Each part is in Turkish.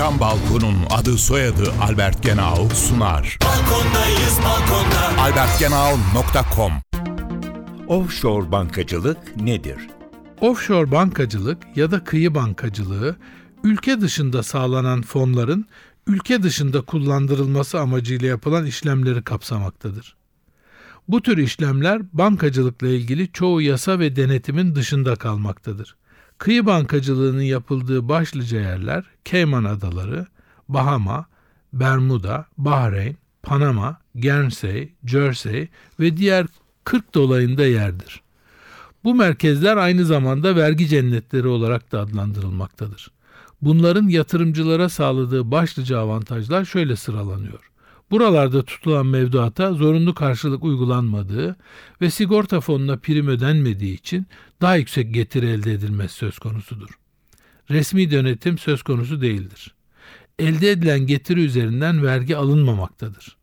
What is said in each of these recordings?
Cam Balkon'un adı soyadı Albert Genau sunar. Balkondayız balkonda. albertgenau.com Offshore bankacılık nedir? Offshore bankacılık ya da kıyı bankacılığı, ülke dışında sağlanan fonların ülke dışında kullandırılması amacıyla yapılan işlemleri kapsamaktadır. Bu tür işlemler bankacılıkla ilgili çoğu yasa ve denetimin dışında kalmaktadır. Kıyı bankacılığının yapıldığı başlıca yerler Cayman Adaları, Bahama, Bermuda, Bahreyn, Panama, Guernsey, Jersey ve diğer 40 dolayında yerdir. Bu merkezler aynı zamanda vergi cennetleri olarak da adlandırılmaktadır. Bunların yatırımcılara sağladığı başlıca avantajlar şöyle sıralanıyor. Buralarda tutulan mevduata zorunlu karşılık uygulanmadığı ve sigorta fonuna prim ödenmediği için daha yüksek getiri elde edilmesi söz konusudur. Resmi denetim söz konusu değildir. Elde edilen getiri üzerinden vergi alınmamaktadır.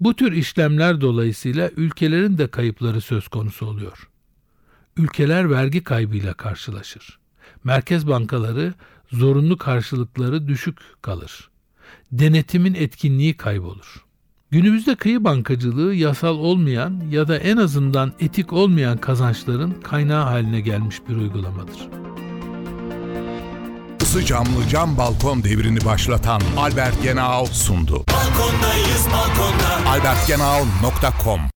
Bu tür işlemler dolayısıyla ülkelerin de kayıpları söz konusu oluyor ülkeler vergi kaybıyla karşılaşır. Merkez bankaları zorunlu karşılıkları düşük kalır. Denetimin etkinliği kaybolur. Günümüzde kıyı bankacılığı yasal olmayan ya da en azından etik olmayan kazançların kaynağı haline gelmiş bir uygulamadır. Isı camlı cam balkon devrini başlatan Albert Genau sundu. Balkondayız balkonda. albertgenau.com